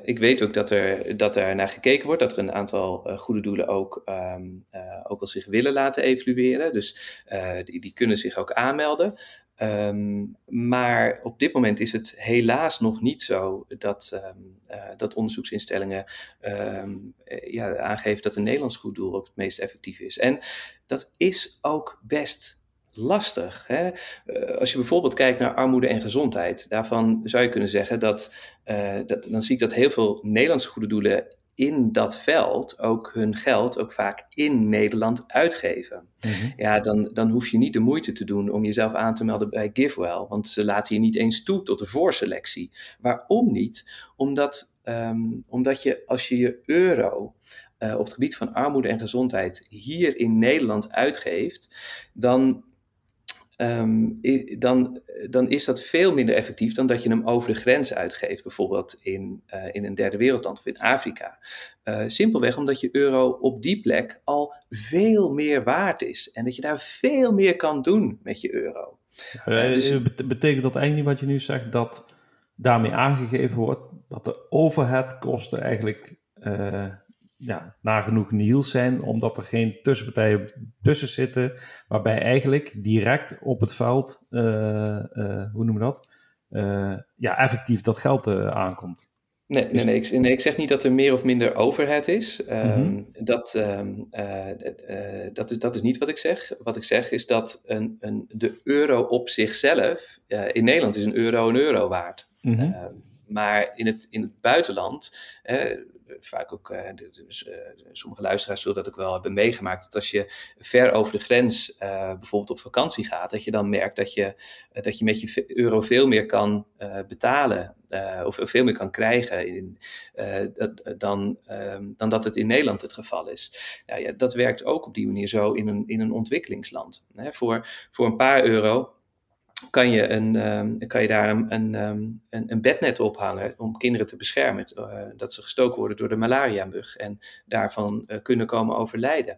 ik weet ook dat er, dat er naar gekeken wordt, dat er een aantal goede doelen ook, um, ook wel zich willen laten evalueren. Dus die, die kunnen zich ook aanmelden. Um, maar op dit moment is het helaas nog niet zo dat, um, uh, dat onderzoeksinstellingen um, ja, aangeven dat een Nederlands goed doel ook het meest effectief is. En dat is ook best lastig. Hè? Uh, als je bijvoorbeeld kijkt naar armoede en gezondheid, daarvan zou je kunnen zeggen dat, dat dan zie ik dat heel veel Nederlandse goede doelen in dat veld ook hun geld ook vaak in Nederland uitgeven. Mhm. Ja, dan, dan hoef je niet de moeite te doen om jezelf aan te melden bij GiveWell, want ze laten je niet eens toe tot de voorselectie. Waarom niet? Omdat, um, omdat je als je je euro uh, op het gebied van armoede en gezondheid hier in Nederland uitgeeft, dan Um, dan, dan is dat veel minder effectief dan dat je hem over de grens uitgeeft, bijvoorbeeld in, uh, in een derde wereldland of in Afrika. Uh, simpelweg omdat je euro op die plek al veel meer waard is en dat je daar veel meer kan doen met je euro. Uh, dus, betekent dat eigenlijk niet wat je nu zegt, dat daarmee aangegeven wordt dat de overheadkosten eigenlijk ja, nagenoeg nihil zijn, omdat er geen tussenpartijen tussen zitten, waarbij eigenlijk direct op het veld, uh, uh, hoe noemen we dat, uh, ja, effectief dat geld aankomt. Nee, nee, nee, ik, nee, ik zeg niet dat er meer of minder overhead is. Um, dat, um, dat, is. Dat is niet wat ik zeg. Wat ik zeg is dat een, een, de euro op zichzelf, in Nederland is een euro een euro waard. Mm -hmm. maar in het, in het buitenland, vaak ook, uh, dus, uh, sommige luisteraars zullen dat ook wel hebben meegemaakt, dat als je ver over de grens uh, bijvoorbeeld op vakantie gaat, dat je dan merkt dat je, dat je met je euro veel meer kan betalen of veel meer kan krijgen in, dan, um, dan dat het in Nederland het geval is. Nou, ja, dat werkt ook op die manier zo in een, in een ontwikkelingsland. Hè, voor, voor een paar euro kan je, een, um, kan je daar een, een, ehm, een, een, bednet ophangen om kinderen te beschermen. Uh, dat ze gestoken worden door de malaria-mug en daarvan uh, kunnen komen overlijden.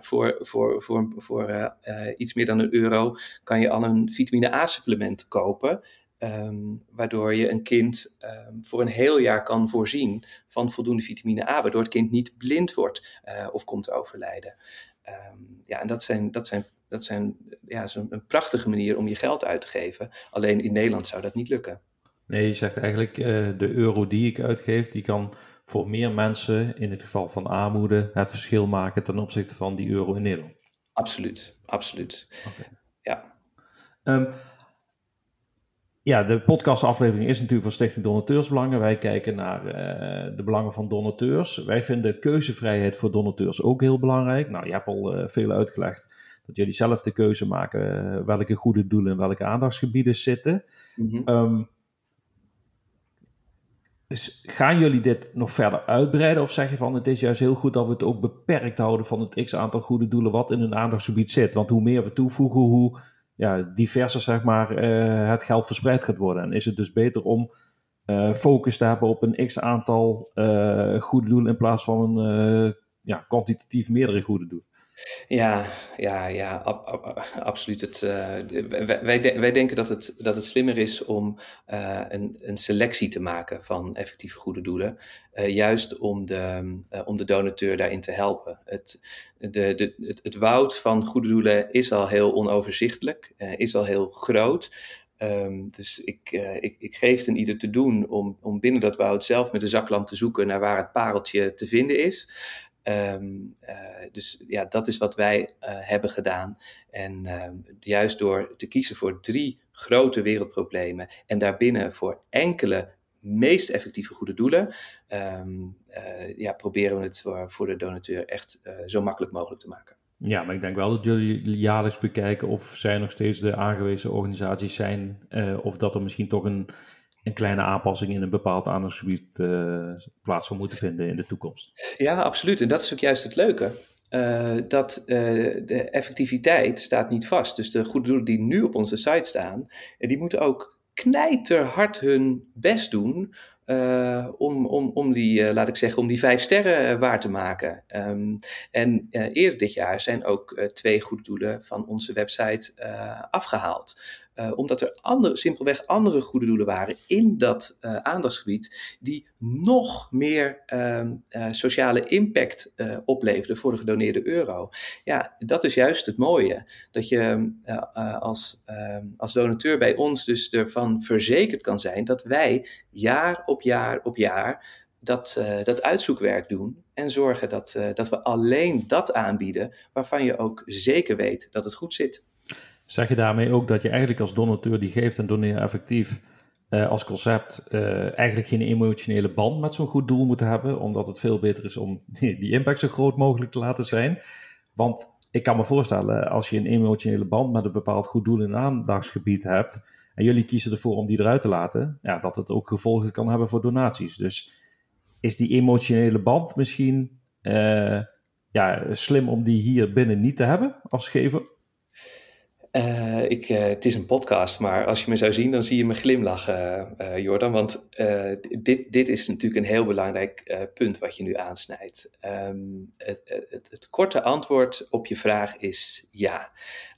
Voor voor, voor, voor iets meer dan een euro kan je al een vitamine A-supplement kopen. Um, waardoor je een kind voor een heel jaar kan voorzien van voldoende vitamine A, waardoor het kind niet blind wordt of komt overlijden. Ja, en dat zijn, dat zijn dat zijn, ja, is een, een, prachtige manier om je geld uit te geven. Alleen in Nederland zou dat niet lukken. Nee, je zegt eigenlijk uh, de euro die ik uitgeef, die kan voor meer mensen, in het geval van armoede, het verschil maken ten opzichte van die euro in Nederland. Absoluut, absoluut. Okay. Ja. Um, ja, de podcastaflevering is natuurlijk van Stichting Donateursbelangen. Wij kijken naar uh, de belangen van donateurs. Wij vinden keuzevrijheid voor donateurs ook heel belangrijk. Nou, je hebt al uh, veel uitgelegd dat jullie zelf de keuze maken uh, welke goede doelen en welke aandachtsgebieden zitten. Mm -hmm. um, dus gaan jullie dit nog verder uitbreiden of zeg je van het is juist heel goed dat we het ook beperkt houden van het x aantal goede doelen wat in een aandachtsgebied zit? Want hoe meer we toevoegen, hoe ja, diverser zeg maar, uh, het geld verspreid gaat worden. En is het dus beter om uh, focus te hebben op een x aantal uh, goede doelen in plaats van een ja, kwantitatief meerdere goede doelen? Ja, ja, ja, ab, ab, absoluut. Het, uh, wij, wij, denken dat het, dat het slimmer is om uh, een, een selectie te maken van effectieve goede doelen. Uh, juist om de, om de donateur daarin te helpen. Het, de, de, het, het woud van goede doelen is al heel onoverzichtelijk, is al heel groot. Um, dus ik, ik, ik geef het een ieder te doen om, om binnen dat woud zelf met de zaklamp te zoeken naar waar het pareltje te vinden is. Um, uh, dus ja, dat is wat wij uh, hebben gedaan. En uh, juist door te kiezen voor drie grote wereldproblemen en daarbinnen voor enkele meest effectieve goede doelen, um, ja, proberen we het voor, voor de donateur echt zo makkelijk mogelijk te maken. Ja, maar ik denk wel dat jullie jaarlijks bekijken of zij nog steeds de aangewezen organisaties zijn, of dat er misschien toch een een kleine aanpassing in een bepaald aandachtsgebied uh, plaats zou moeten vinden in de toekomst. Ja, absoluut. En dat is ook juist het leuke. Uh, dat uh, de effectiviteit staat niet vast. Dus de goede doelen die nu op onze site staan, die moeten ook knijterhard hun best doen om, om, om die, laat ik zeggen, om die vijf sterren waar te maken. Um, en eerder dit jaar zijn ook twee goede doelen van onze website afgehaald. Uh, omdat er andere, simpelweg andere goede doelen waren in dat uh, aandachtsgebied die nog meer uh, sociale impact opleverden voor de gedoneerde euro. Ja, dat is juist het mooie. Dat je als, ehm, als donateur bij ons dus ervan verzekerd kan zijn dat wij jaar op jaar op jaar dat, dat uitzoekwerk doen en zorgen dat, dat we alleen dat aanbieden waarvan je ook zeker weet dat het goed zit. Zeg je daarmee ook dat je eigenlijk als donateur die geeft en doneert effectief uh, als concept uh, eigenlijk geen emotionele band met zo'n goed doel moet hebben, omdat het veel beter is om die, impact zo groot mogelijk te laten zijn? Want ik kan me voorstellen, als je een emotionele band met een bepaald goed doel in aandachtsgebied hebt, en jullie kiezen ervoor om die eruit te laten, ja, dat het ook gevolgen kan hebben voor donaties. Dus is die emotionele band misschien uh, ja, slim om die hier binnen niet te hebben als gever? Uh, ik, uh, het is een podcast, maar als je me zou zien, dan zie je me glimlachen, uh, Jordan. Want dit, dit is natuurlijk een heel belangrijk punt wat je nu aansnijdt. Um, het, het, het, korte antwoord op je vraag is ja.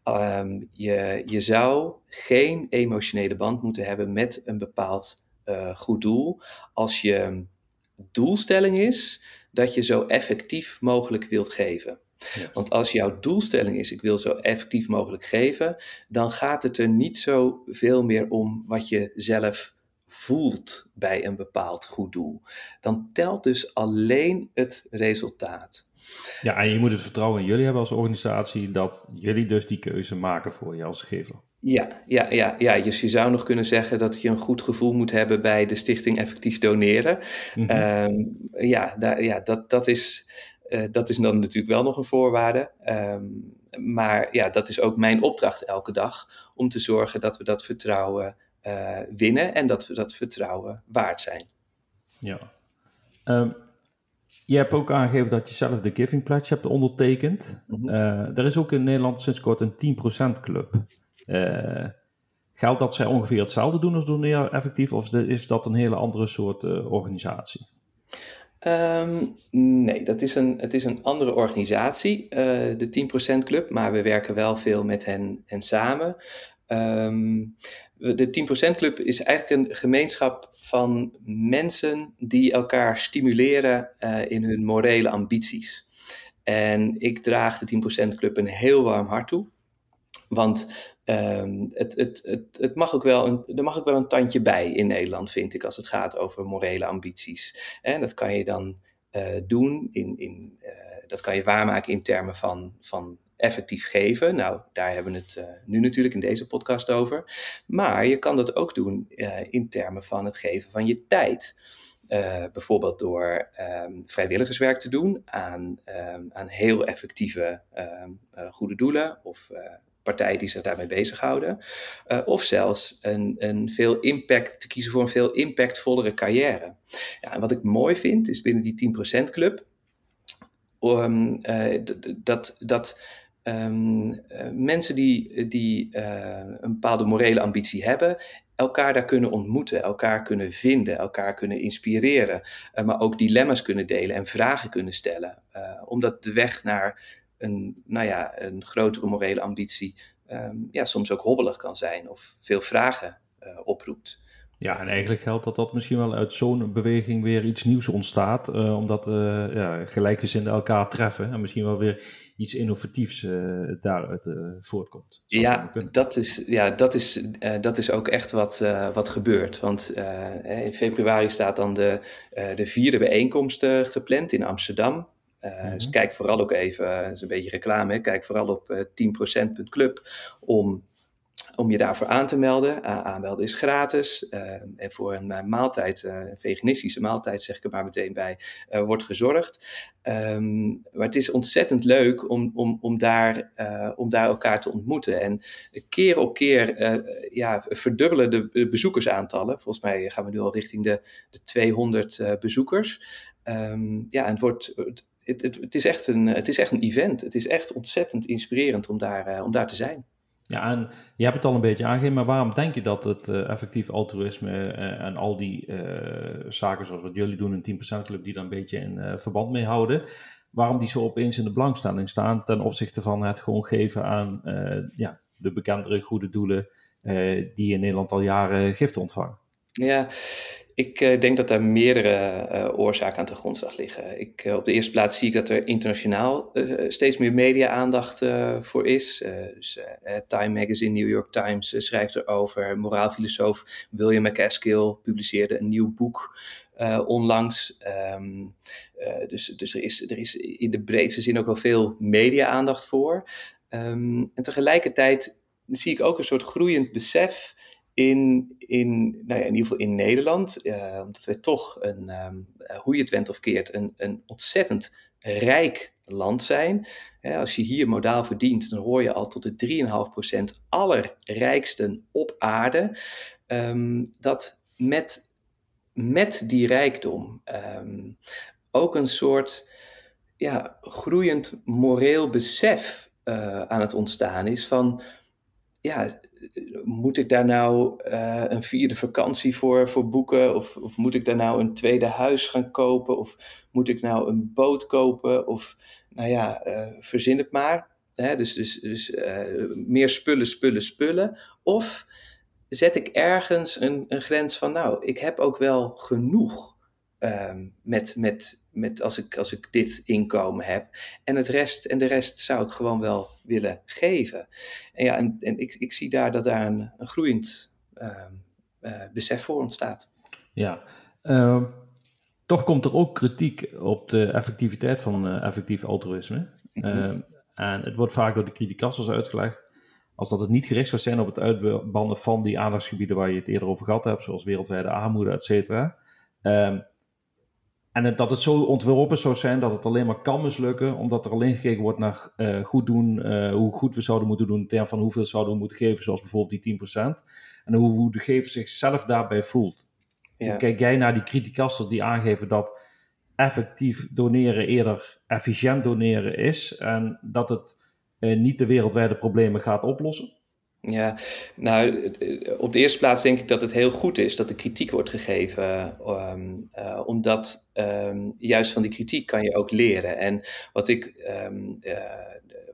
Um, je, je zou geen emotionele band moeten hebben met een bepaald goed doel. Als je doelstelling is dat je zo effectief mogelijk wilt geven. Want als jouw doelstelling is, ik wil zo effectief mogelijk geven, dan gaat het er niet zoveel meer om wat je zelf voelt bij een bepaald goed doel. Dan telt dus alleen het resultaat. Ja, en je moet het vertrouwen in jullie hebben als organisatie dat jullie dus die keuze maken voor je als gever. Ja, ja, ja, ja, dus je zou nog kunnen zeggen dat je een goed gevoel moet hebben bij de stichting Effectief Doneren. Mhm. Ehm, ja, daar, ja dat, dat is uh, dat is dan natuurlijk wel nog een voorwaarde. Um, maar ja, dat is ook mijn opdracht elke dag. Om te zorgen dat we dat vertrouwen uh, winnen en dat we dat vertrouwen waard zijn. Ja. Um, je hebt ook aangegeven dat je zelf de Giving Pledge hebt ondertekend. Mm -hmm. uh, er is ook in Nederland sinds kort een 10% club. geldt dat zij ongeveer hetzelfde doen als Doneer effectief? Of is dat een hele andere soort organisatie? Um, nee, dat is een, het is een andere organisatie, uh, de 10% Club, maar we werken wel veel met hen, hen samen. Um, de 10% Club is eigenlijk een gemeenschap van mensen die elkaar stimuleren uh, in hun morele ambities. En ik draag de 10% Club een heel warm hart toe. Want Um, het, het, het, het, mag ook wel een, er mag ook wel een tandje bij in Nederland, vind ik, als het gaat over morele ambities. En dat kan je dan uh, doen, in, in, uh, dat kan je waarmaken in termen van, van effectief geven. Nou, daar hebben we het uh, nu natuurlijk in deze podcast over. Maar je kan dat ook doen in termen van het geven van je tijd. bijvoorbeeld door um, vrijwilligerswerk te doen aan, um, aan heel effectieve goede doelen of partijen die zich daarmee bezighouden. Uh, of zelfs een, een veel impact, te kiezen voor een veel impactvollere carrière. Ja, en wat ik mooi vind, is binnen die 10% club, um, uh, dat, dat um, uh, mensen die, die een bepaalde morele ambitie hebben, elkaar daar kunnen ontmoeten, elkaar kunnen vinden, elkaar kunnen inspireren, maar ook dilemma's kunnen delen en vragen kunnen stellen. omdat de weg naar een, nou ja, een grotere morele ambitie um, ja, soms ook hobbelig kan zijn of veel vragen uh, oproept. Ja, en eigenlijk geldt dat dat misschien wel uit zo'n beweging weer iets nieuws ontstaat, uh, omdat uh, ja, gelijkgezinden elkaar treffen en misschien wel weer iets innovatiefs uh, daaruit voortkomt. Ja dat, is, ja, dat is, dat is ook echt wat, wat gebeurt. Want in februari staat dan de, de vierde bijeenkomst gepland in Amsterdam. Uh, Dus kijk vooral ook even, dat is een beetje reclame, kijk vooral op uh, eh, 10%.club om, om je daarvoor aan te melden. Uh, aanmelden is gratis. en voor een maaltijd, een veganistische maaltijd zeg ik er maar meteen bij, wordt gezorgd. Um, maar het is ontzettend leuk om, om, om, daar, om daar elkaar te ontmoeten. En keer op keer ja, verdubbelen de bezoekersaantallen. Volgens mij gaan we nu al richting de, de 200 bezoekers. Um, ja, en het wordt, het, het, het, is echt een, het is echt een event. Het is echt ontzettend inspirerend om daar, uh, om daar te zijn. Ja, en je hebt het al een beetje aangegeven, maar waarom denk je dat het uh, effectief altruïsme uh, en al die zaken zoals wat jullie doen, een 10% club, die daar een beetje in verband mee houden, waarom die zo opeens in de belangstelling staan ten opzichte van het gewoon geven aan ja, de bekendere goede doelen die in Nederland al jaren giften ontvangen? Ja, ik uh, denk dat daar meerdere uh, oorzaken aan de grondslag liggen. Ik, uh, op de eerste plaats zie ik dat er internationaal steeds meer media-aandacht voor is. dus Time Magazine, New York Times schrijft erover. Moraalfilosoof William McCaskill publiceerde een nieuw boek onlangs. Um, dus dus er, is, er is in de breedste zin ook wel veel media-aandacht voor. Um, en tegelijkertijd zie ik ook een soort groeiend besef in, in, nou ja, in ieder geval in Nederland, uh, omdat wij toch een, um, hoe je het went of keert, een, een ontzettend rijk land zijn. als je hier modaal verdient, dan hoor je al tot de 3,5% allerrijksten op aarde. Um, dat met, met die rijkdom um, ook een soort ja, groeiend moreel besef aan het ontstaan is van ja, moet ik daar nou uh, een vierde vakantie voor, voor boeken? Of, of moet ik daar nou een tweede huis gaan kopen? Of moet ik nou een boot kopen? Of nou ja, uh, verzin het maar. Hè? Dus, dus, dus uh, meer spullen, spullen, spullen. Of zet ik ergens een, een grens van, nou, ik heb ook wel genoeg um, met, met, met als, ik, als ik dit inkomen heb. En, het rest, en de rest zou ik gewoon wel willen geven. En ja, en, en ik, ik zie daar dat daar een, een groeiend uh, uh, besef voor ontstaat. Ja, uh, toch komt er ook kritiek op de effectiviteit van eh, effectief altruïsme. Mm -hmm. en het wordt vaak door de criticasters uitgelegd als dat het niet gericht zou zijn op het uitbanden van die aandachtsgebieden waar je het eerder over gehad hebt, zoals wereldwijde armoede, et cetera. Ehm, en dat het zo ontworpen zou zijn dat het alleen maar kan mislukken, omdat er alleen gekeken wordt naar uh, goed doen, uh, hoe goed we zouden moeten doen in termen van hoeveel zouden we moeten geven, zoals bijvoorbeeld die 10%. En hoe, hoe de gever zichzelf daarbij voelt. Ja. Kijk jij naar die criticasters die aangeven dat effectief doneren eerder efficiënt doneren is en dat het uh, niet de wereldwijde problemen gaat oplossen? Ja, nou, op de eerste plaats denk ik dat het heel goed is dat er kritiek wordt gegeven, um, uh, omdat um, juist van die kritiek kan je ook leren. En wat ik, um, uh,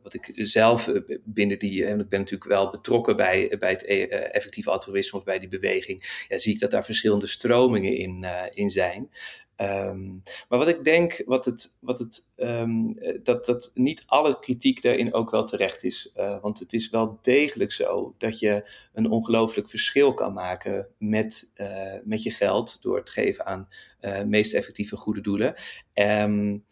wat ik zelf binnen die, en ik ben natuurlijk wel betrokken bij, bij het effectief altruïsme of bij die beweging, ja, zie ik dat daar verschillende stromingen in, in zijn. Um, maar wat ik denk, wat het, wat het, um, dat, dat niet alle kritiek daarin ook wel terecht is. Uh, want het is wel degelijk zo dat je een ongelooflijk verschil kan maken met, uh, met je geld door het geven aan meest effectieve goede doelen. Um,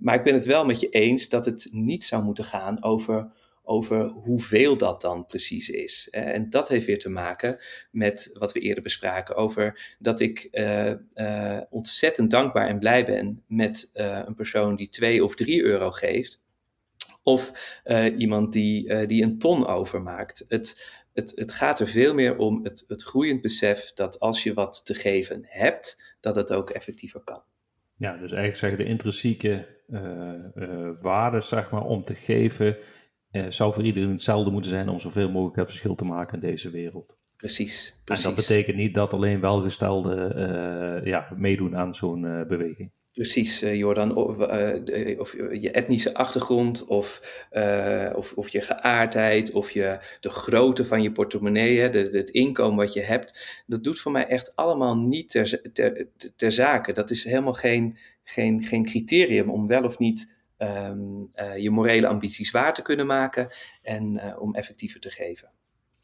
maar ik ben het wel met je eens dat het niet zou moeten gaan over over hoeveel dat dan precies is. En dat heeft weer te maken met wat we eerder bespraken over dat ik uh, uh, ontzettend dankbaar en blij ben met uh, een persoon die 2 of 3 euro geeft. Of iemand die, die een ton overmaakt. Het, het, het gaat er veel meer om het, het groeiend besef dat als je wat te geven hebt, dat het ook effectiever kan. Ja, dus eigenlijk zeggen de intrinsieke waarden, zeg maar, om te geven, uh, zou voor iedereen hetzelfde moeten zijn om zoveel mogelijk het verschil te maken in deze wereld. Precies, precies. En dat betekent niet dat alleen welgestelden uh, ja, meedoen aan zo'n uh, beweging. Precies, Jordan. Of, of, je etnische achtergrond, of, of, of je geaardheid, of je, de grootte van je portemonnee, hè, de, het inkomen wat je hebt. Dat doet voor mij echt allemaal niet ter, ter, ter zake. Dat is helemaal geen, geen, geen criterium om wel of niet um, uh, je morele ambities waar te kunnen maken en uh, om effectiever te geven.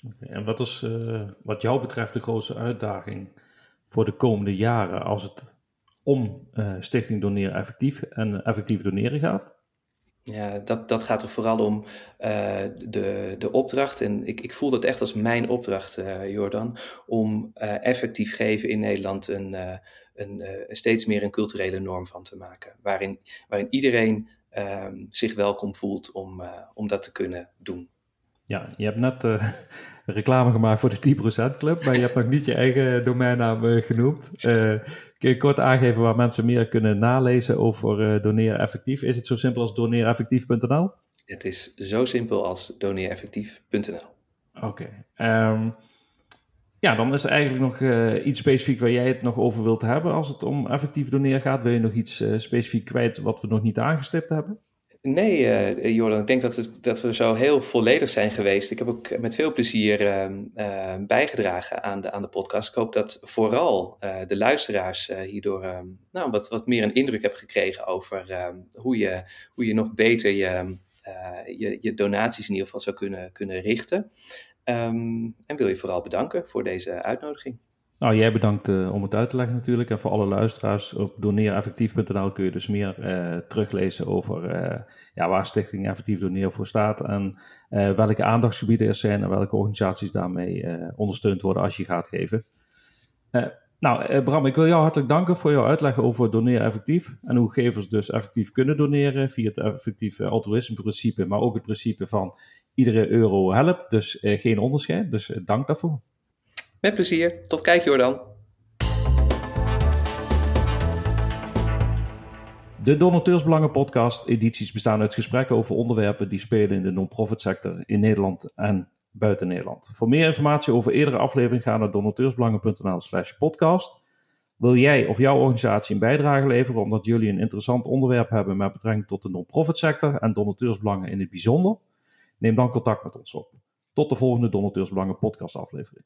Okay, en wat is uh, wat jou betreft de grootste uitdaging voor de komende jaren als het om Stichting Doneren Effectief en effectief doneren gaat? Ja, dat, dat gaat er vooral om uh, de, de opdracht. En ik, ik voel dat echt als mijn opdracht, uh, Jordan, om uh, effectief geven in Nederland een, een, steeds meer een culturele norm van te maken. Waarin, waarin iedereen um, zich welkom voelt om, uh, om dat te kunnen doen. Ja, je hebt net uh, reclame gemaakt voor de 10% Club, maar je hebt nog niet je eigen domeinnaam uh, genoemd. kun je kort aangeven waar mensen meer kunnen nalezen over doneren effectief? Is het zo simpel als doneereffectief.nl? Het is zo simpel als doneereffectief.nl. Oké. Ehm, ja, dan is er eigenlijk nog uh, iets specifiek waar jij het nog over wilt hebben als het om effectief doneren gaat. Wil je nog iets uh, specifiek kwijt wat we nog niet aangestipt hebben? Nee, uh, Jordan, ik denk dat, het, dat we zo heel volledig zijn geweest. Ik heb ook met veel plezier uh, bijgedragen aan de, aan de podcast. Ik hoop dat vooral de luisteraars hierdoor nou, wat, wat meer een indruk hebben gekregen over ehm, hoe, je, hoe je nog beter je, je, je, donaties in ieder geval zou kunnen, kunnen richten. Um, en wil je vooral bedanken voor deze uitnodiging. Nou, jij bedankt uh, om het uit te leggen natuurlijk. En voor alle luisteraars op doneereffectief.nl kun je dus meer uh, teruglezen over uh, ja, waar Stichting Effectief Doneren voor staat. En welke aandachtsgebieden er zijn en welke organisaties daarmee ondersteund worden als je gaat geven. Nou, Bram, ik wil jou hartelijk danken voor jouw uitleg over doneren effectief. En hoe gevers dus effectief kunnen doneren via het effectief altruïsme principe. Maar ook het principe van iedere euro helpt. Dus geen onderscheid. Dus dank daarvoor. Met plezier. Tot kijk Jordan. De Donateursbelangen podcast edities bestaan uit gesprekken over onderwerpen die spelen in de non-profit sector in Nederland en buiten Nederland. Voor meer informatie over eerdere afleveringen ga naar donateursbelangen.nl slash podcast. Wil jij of jouw organisatie een bijdrage leveren omdat jullie een interessant onderwerp hebben met betrekking tot de non-profit sector en donateursbelangen in het bijzonder? Neem dan contact met ons op. Tot de volgende Donateursbelangen podcast aflevering.